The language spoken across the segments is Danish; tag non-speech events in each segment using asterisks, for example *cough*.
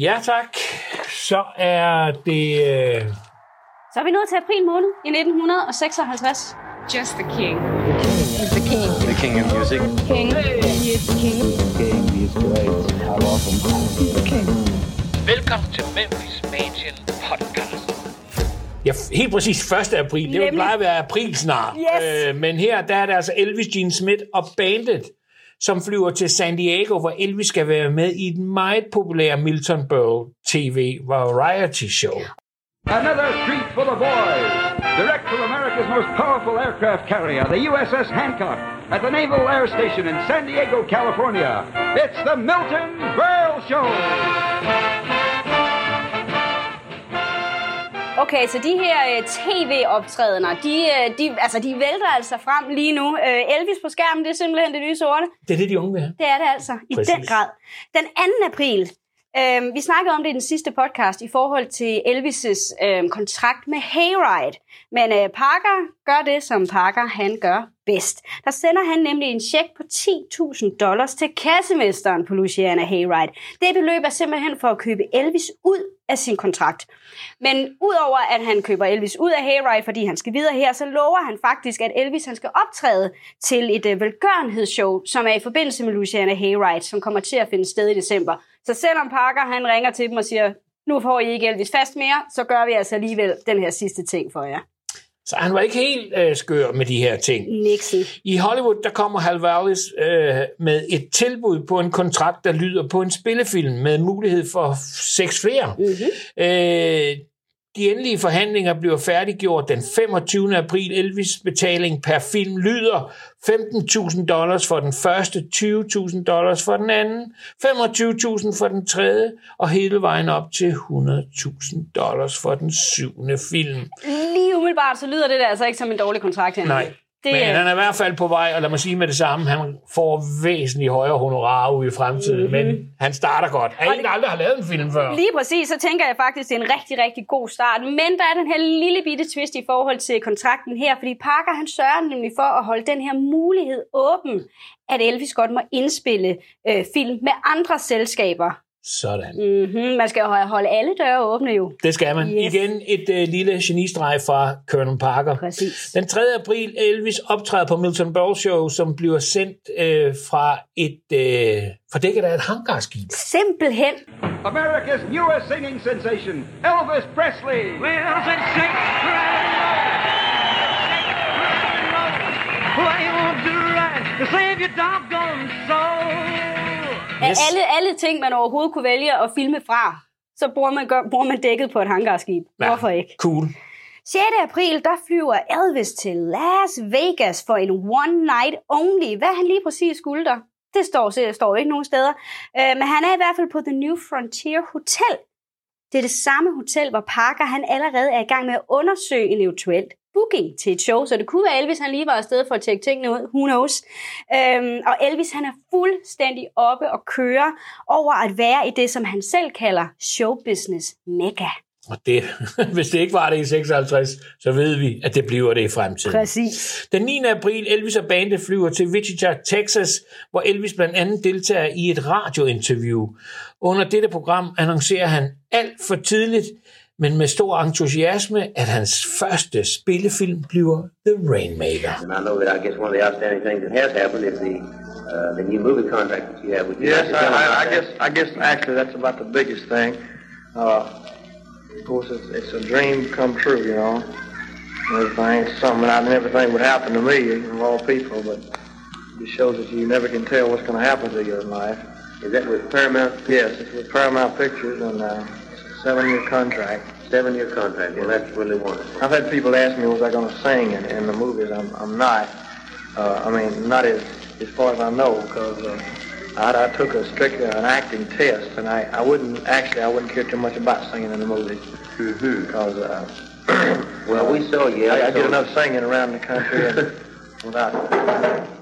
Ja, tak. Så er det... Øh... Så er vi nået til april måned i 1956. Just the king. The king. The king of music. King. He is the king. King, he's great. He's the king. Velkommen til Memphis Mansion Podcast. Ja, helt præcis 1. april. Det vil Nemlig. pleje at være april snart. Yes. Øh, men her der er det altså Elvis Gene Smith og bandet, som flyver til San Diego, hvor Elvis skal være med i den meget populære Milton Berle TV variety show. Another treat for the boys. Direct from America's most powerful aircraft carrier, the USS Hancock, at the Naval Air Station in San Diego, California. It's the Milton Berle Show. Okay, så de her øh, tv-optrædener, de, øh, de, altså, de vælter altså frem lige nu. Øh, Elvis på skærmen, det er simpelthen det nye sorte. Det er det, de unge vil have. Det er det altså, i Præcis. den grad. Den 2. april, Øhm, vi snakkede om det i den sidste podcast i forhold til Elvis' øhm, kontrakt med Hayride. Men øh, Parker gør det, som Parker han gør bedst. Der sender han nemlig en check på 10.000 dollars til kassemesteren på Luciana Hayride. Det beløb er simpelthen for at købe Elvis ud af sin kontrakt. Men udover at han køber Elvis ud af Hayride, fordi han skal videre her, så lover han faktisk, at Elvis han skal optræde til et øh, velgørenhedsshow, som er i forbindelse med Luciana Hayride, som kommer til at finde sted i december. Så selvom Parker han ringer til dem og siger, nu får I ikke Elvis fast mere, så gør vi altså alligevel den her sidste ting for jer. Så han var ikke helt øh, skør med de her ting. Nixon. I Hollywood, der kommer Hal Wallis øh, med et tilbud på en kontrakt, der lyder på en spillefilm med mulighed for seks flere. Mm-hmm. Øh, de endelige forhandlinger bliver færdiggjort den 25. april. Elvis betaling per film lyder 15.000 dollars for den første, 20.000 dollars for den anden, 25.000 for den tredje, og hele vejen op til 100.000 dollars for den syvende film. Lige umiddelbart, så lyder det der altså ikke som en dårlig kontrakt. Henrik. Nej, Det, men han er i hvert fald på vej, og lad mig sige med det samme, han får væsentligt højere honorarer ude i fremtiden, mm-hmm. men han starter godt. Er en, der aldrig har lavet en film før? Lige præcis, så tænker jeg faktisk, det er en rigtig, rigtig god start. Men der er den her lille bitte twist i forhold til kontrakten her, fordi Parker han sørger nemlig for at holde den her mulighed åben, at Elvis godt må indspille øh, film med andre selskaber. Sådan. Mm-hmm. Man skal jo holde alle døre åbne jo. Det skal man. Yes. Igen et øh, lille genistreg fra Colonel Parker. Præcis. Den 3. april, Elvis optræder på Milton Berle Show, som bliver sendt øh, fra et øh, fordækket af et hangarskib. Simpelthen. America's newest singing sensation, Elvis Presley. Af Yes. alle, alle ting, man overhovedet kunne vælge at filme fra, så bruger man, gør, bruger man dækket på et hangarskib. Ja, Hvorfor ikke? Cool. 6. april, der flyver Elvis til Las Vegas for en one night only. Hvad han lige præcis skulle der, det står, det står ikke nogen steder. Øh, men han er i hvert fald på The New Frontier Hotel. Det er det samme hotel, hvor Parker han allerede er i gang med at undersøge en eventuelt booking til et show, så det kunne være Elvis, han lige var afsted for at tjekke tingene ud, who knows. Øhm, og Elvis, han er fuldstændig oppe og kører over at være i det, som han selv kalder showbusiness mega. Og det, *laughs* hvis det ikke var det i 56, så ved vi, at det bliver det i fremtiden. Præcis. Den 9. april, Elvis og bandet flyver til Wichita, Texas, hvor Elvis blandt andet deltager i et radiointerview. Under dette program annoncerer han alt for tidligt, men med stor entusiasme, at hans første spillefilm bliver The Rainmaker. And I know that I guess one of the outstanding things that has happened is the uh, the new movie contract that you have with you. Yes, I, I, I guess I guess actually that's about the biggest thing. Uh, of course, it's, it's a dream come true, you know. And Everything, it's something I never think would happen to me, of all people, but it shows that you never can tell what's going to happen to you in life. Is that with Paramount? Yes, it's with Paramount Pictures and uh, it's a seven-year contract. Seven-year contract. Well, that's really wonderful. I've had people ask me, was I going to sing in, in the movies? I'm, I'm not. Uh, I mean, not as, as far as I know, because uh, I, I took a strictly an acting test, and I, I wouldn't actually I wouldn't care too much about singing in the movies because uh, Well, we saw you. I, I get enough singing around the country and *laughs* without.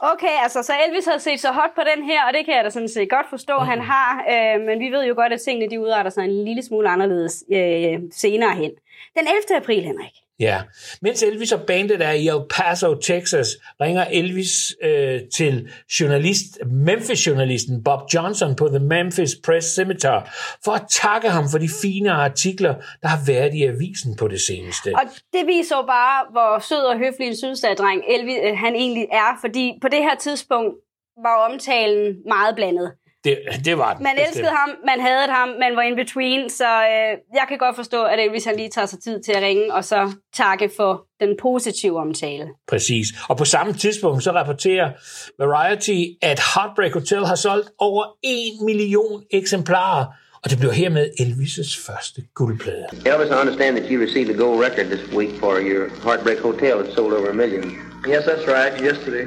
Okay, altså så Elvis har set så hot på den her, og det kan jeg da sådan set godt forstå, han har. Øh, men vi ved jo godt, at tingene de udarter sig en lille smule anderledes øh, senere hen. Den 11. april, Henrik, Ja, mens Elvis og bandet er i El Paso, Texas, ringer Elvis øh, til journalist, Memphis-journalisten Bob Johnson på The Memphis Press Cemetery for at takke ham for de fine artikler, der har været i avisen på det seneste. Og det viser jo bare, hvor sød og høflig en sydstatdreng Elvis øh, han egentlig er, fordi på det her tidspunkt var omtalen meget blandet. Det, det var den. Man bestemt. elskede ham, man hadede ham, man var in between, så øh, jeg kan godt forstå, at Elvis han lige tager sig tid til at ringe, og så takke for den positive omtale. Præcis. Og på samme tidspunkt så rapporterer Variety, at Heartbreak Hotel har solgt over 1 million eksemplarer, og det bliver hermed Elvis' første guldplade. Elvis, I understand that you received a gold record this week for your Heartbreak Hotel. It sold over a million. Yes, that's right. Yesterday,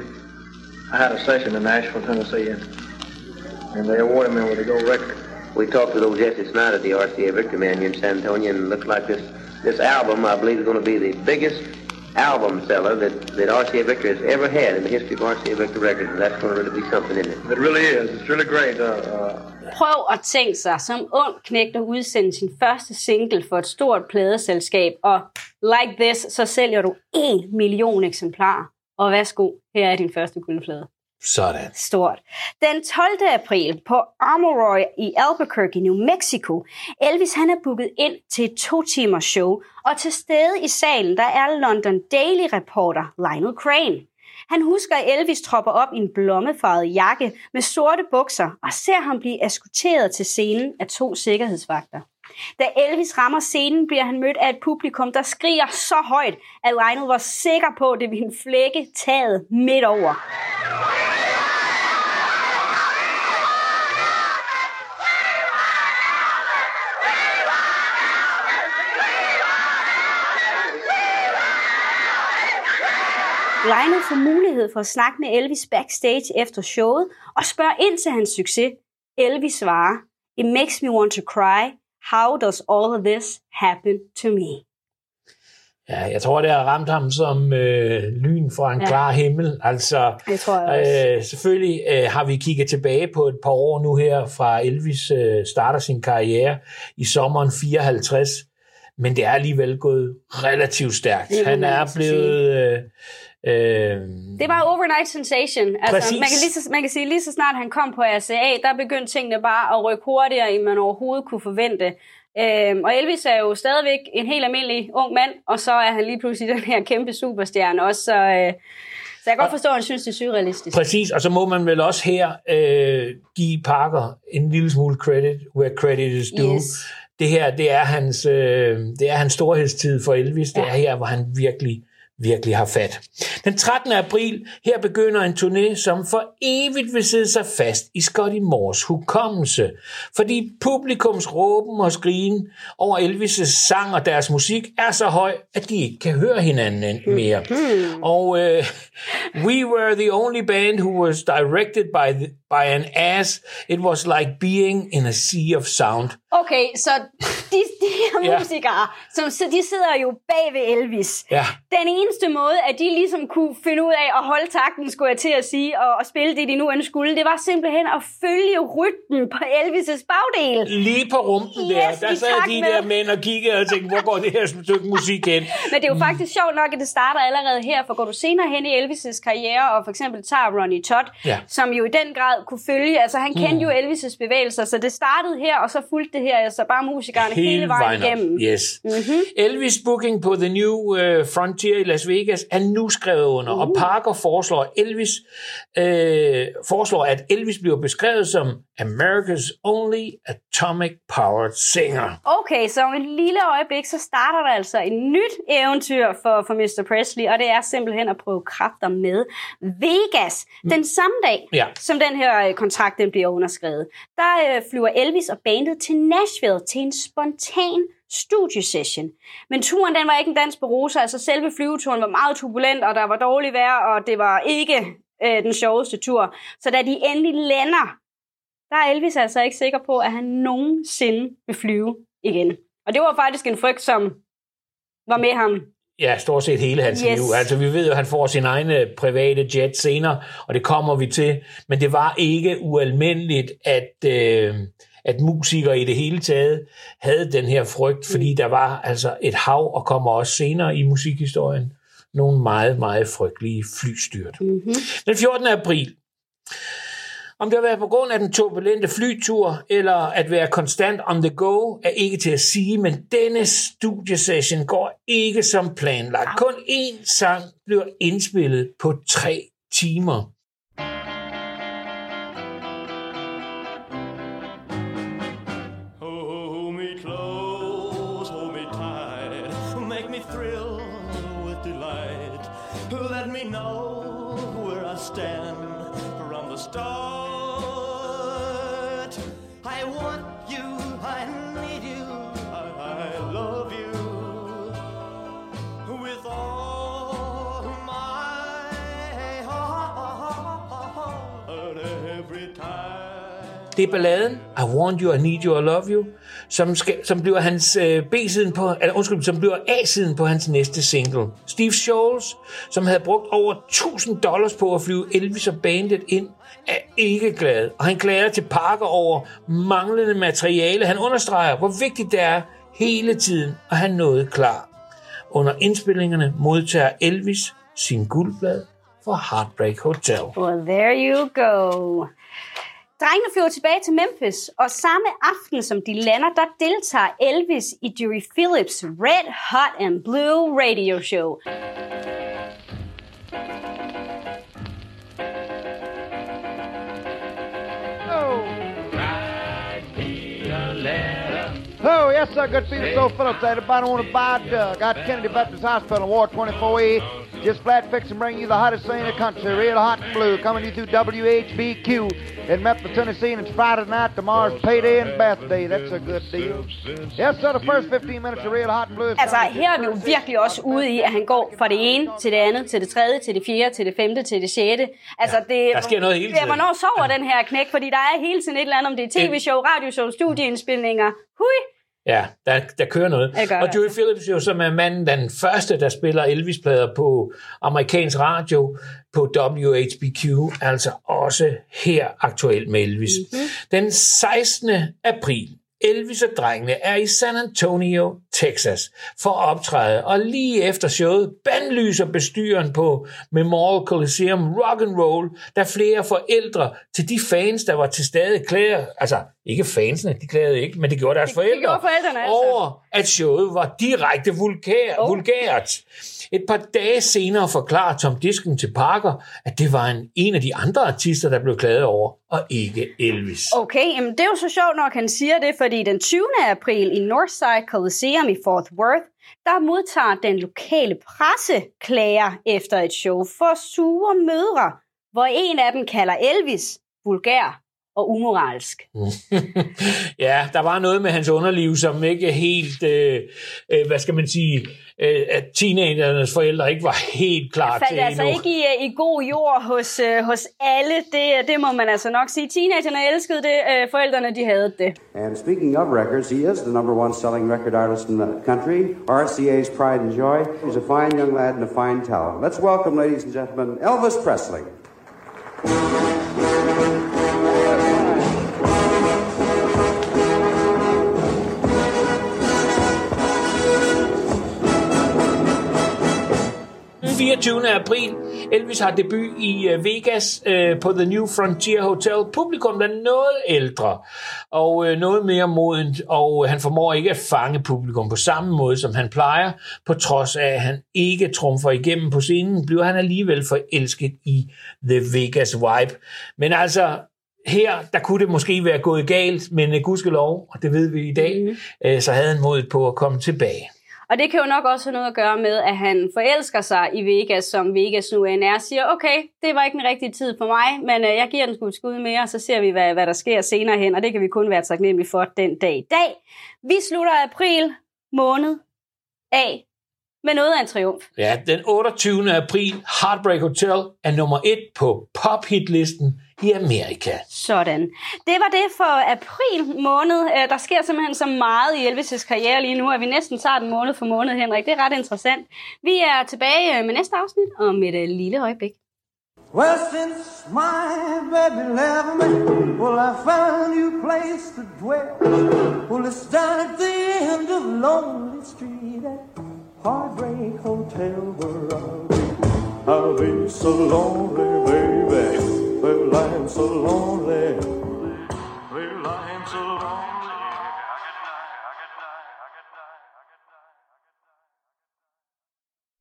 I had a session in Nashville, Tennessee, and, and they awarded me with a gold record. We talked with old Jesse Snyder, the RCA Victor man in San Antonio, and it looks like this, this album, I believe, is going to be the biggest album seller that, that RCA Victor has ever had in the history of RCA Victor Records, and that's going to really be something, isn't it? It really is. It's really great. Uh, uh, Prøv at tænke sig som ung knægt at udsende sin første single for et stort pladeselskab, og like this, så sælger du 1 million eksemplarer. Og værsgo, her er din første guldplade. Sådan. Stort. Den 12. april på Armoroy i Albuquerque, New Mexico, Elvis han er booket ind til et to timers show, og til stede i salen, der er London Daily reporter Lionel Crane. Han husker, at Elvis tropper op i en blommefarvet jakke med sorte bukser og ser ham blive eskorteret til scenen af to sikkerhedsvagter. Da Elvis rammer scenen, bliver han mødt af et publikum, der skriger så højt, at Lionel var sikker på, at det ville flække taget midt over. Lionel får mulighed for at snakke med Elvis backstage efter showet og spørger ind til hans succes. Elvis svarer, It makes me want to cry. How does all of this happen to me? Ja, jeg tror, det har ramt ham som øh, lyn fra en Ja. klar himmel. Altså, Det tror jeg også. øh, selvfølgelig øh, har vi kigget tilbage på et par år nu her, fra Elvis øh, starter sin karriere i sommeren 54, men det er alligevel gået relativt stærkt. Må Han er blevet... Øh, øh, Det var overnight sensation. Altså, Præcis. man, kan lige så, man kan sige, lige så snart han kom på RCA, der begyndte tingene bare at rykke hurtigere, end man overhovedet kunne forvente. Øhm, og Elvis er jo stadigvæk en helt almindelig ung mand, og så er han lige pludselig *laughs* den her kæmpe superstjerne også. Så, øh, så jeg kan godt forstå, at han synes, det er surrealistisk. Præcis, og så må man vel også her øh, give Parker en lille smule credit, where credit is due. Yes. Det her, det er hans, øh, det er hans storhedstid for Elvis. Det Ja. er her, hvor han virkelig, virkelig har fat. Den 13. april, her begynder en turné, som for evigt vil sidde sig fast i Scotty Moores hukommelse. Fordi publikums råben og skrigen over Elvis' sang og deres musik er så høj, at de ikke kan høre hinanden mere. Og øh, We were the only band who was directed by, the, by an ass. It was like being in a sea of sound. Okay, så de, de her Ja. musikere, som, så de sidder jo bag ved Elvis. Ja, Den eneste måde, at de ligesom kunne finde ud af at holde takten, skulle jeg til at sige, og, og spille det, de nu end skulle, det var simpelthen at følge rytmen på Elvis' bagdel. lige på rumpen der, Yes, der i sad de med- der mænd og kiggede og tænkte, hvor går det her stykke musik hen? Men det er jo faktisk sjovt nok, at det starter allerede her, for går du senere hen i Elvis' karriere, og for eksempel tager Ronnie Todd, Ja. som jo i den grad kunne følge, altså han kendte jo Elvis' bevægelser, så det startede her, og så fulgte det her, altså bare musikerne hele, hele vejen op. igennem. Mhm. Yes. Mm-hmm. Elvis booking på The New uh, Frontier i Las Vegas er nu skrevet under, uh. og Parker foreslår, Elvis, øh, foreslår, at Elvis bliver beskrevet som America's only atomic powered singer. Okay, så om et lille øjeblik, så starter der altså et nyt eventyr for, for Mr. Presley, og det er simpelthen at prøve kræfter med Vegas. Den samme dag, Ja. som den her øh, kontrakt den bliver underskrevet, der øh, flyver Elvis og bandet til Nashville til en spontan studiesession. Men turen den var ikke en dans på roser, altså selve flyveturen var meget turbulent, og der var dårligt vejr, og det var ikke øh, den sjoveste tur. Så da de endelig lander, der er Elvis altså ikke sikker på, at han nogensinde vil flyve igen. Og det var faktisk en frygt, som var med ham. Ja, stort set hele hans Yes. liv. Altså, vi ved jo, at han får sin egen øh, private jet senere, og det kommer vi til. Men det var ikke ualmindeligt, at, øh, at musikere i det hele taget havde den her frygt, fordi der var altså et hav, og kommer også senere i musikhistorien, nogle meget, meget frygtelige flystyrt. Mm-hmm. Den 14. april om det har været på grund af den turbulente flytur, eller at være konstant on the go, er ikke til at sige, men denne studiesession går ikke som planlagt. Kun én sang bliver indspillet på tre timer. Me close, me tight, make me thrill with delight. Let me know where I stand from Det er balladen I Want You, I Need You, I Love You, som, skal, som bliver hans øh, B-siden på, eller undskyld, som bliver A-siden på hans næste single. Steve Scholes, som havde brugt over 1000 dollars på at flyve Elvis og bandet ind, er ikke glad. Og han klager til Parker over manglende materiale. Han understreger, hvor vigtigt det er hele tiden at have noget klar. Under indspillingerne modtager Elvis sin guldblad for Heartbreak Hotel. Well, there you go. Drengene flyver tilbage til Memphis, og samme aften som de lander, der deltager Elvis i Dewey Phillips' Red Hot and Blue radio show. Oh, yes, sir. Good feeling so Phillips. I don't want to buy Doug. Got Kennedy Baptist Hospital, War 24E. Just flat fix and bring you the hottest thing in the country. Real hot and blue. Coming to you through WHBQ in Memphis, Tennessee. And it's Friday night. Tomorrow's payday and birthday. That's a good deal. Yes, sir. The first 15 minutes of real hot and blue. Altså, her er vi jo virkelig også ude i, at han går fra det ene til det andet, til det tredje, til det fjerde, til det femte, til det sjette. Altså, det, der sker noget hele det er, tiden. Hvornår sover den her knæk? Fordi der er hele tiden et eller andet, om det er tv-show, radioshow, studieindspilninger. Hui! Ja, der, der kører noget. Gør og der, Dewey Phillips jo, som er manden, den første, der spiller Elvis-plader på amerikansk radio på WHBQ, altså også her aktuelt med Elvis. Mhm. Mm-hmm. Den 16. april Elvis og drengene er i San Antonio, Texas for at optræde, og lige efter showet bandlyser bestyren på Memorial Coliseum rock and roll, da flere forældre til de fans, der var til stede, klager, altså ikke fansene, de klagede ikke, men det gjorde deres det forældre, gjorde forældrene altså. over, at showet var direkte vulgær, Oh. vulgært. Et par dage senere forklarer Tom Disken til Parker, at det var en, en af de andre artister, der blev klaget over, og ikke Elvis. Okay, jamen det er jo så sjovt, når han siger det, fordi den 20. april i Northside Coliseum i Fort Worth, der modtager den lokale presse klager efter et show for sure mødre, hvor en af dem kalder Elvis vulgær og umoralsk. *laughs* ja, der var noget med hans underliv, som ikke helt, øh, øh, hvad skal man sige, øh, at teenagernes forældre ikke var helt klar til altså endnu. ikke i, øh, i god jord hos, øh, hos alle, det, det må man altså nok sige. Teenagerne elskede det, øh, forældrene de havde det. And speaking of records, he is the number one selling record artist in the country, RCA's pride and joy. He's a fine young lad and a fine talent. Let's welcome, ladies and gentlemen, Elvis Presley. 24. april. Elvis har debut i øh, Vegas øh, på The New Frontier Hotel. Publikum er noget ældre og øh, noget mere modent, og han formår ikke at fange publikum på samme måde, som han plejer. På trods af, at han ikke trumfer igennem på scenen, bliver han alligevel forelsket i The Vegas vibe. Men altså, her, der kunne det måske være gået galt, men gudskelov, og det ved vi i dag, mm. så havde han modet på at komme tilbage. Og det kan jo nok også have noget at gøre med, at han forelsker sig i Vegas, som Vegas nu end er, siger, okay, det var ikke den rigtige tid for mig, men øh, jeg giver den sgu et skud mere, og så ser vi, hvad, hvad der sker senere hen, og det kan vi kun være taknemmelige for den dag i dag. Vi slutter april måned af med noget af en triumf. Ja, den 28. april, Heartbreak Hotel er nummer et på pophitlisten i Amerika. Sådan. Det var det for april måned. Øh, der sker simpelthen så meget i Elvis' karriere lige nu, at vi næsten tager den måned for måned, Henrik. Det er ret interessant. Vi er tilbage øh, med næste afsnit om et øh, lille øjeblik. Well, since my baby left me, well, I found you place to dwell. Well, it's down at the end of Lonely Street at Heartbreak Hotel where I'll be. I'll be so lonely, baby. Well, I so lonely.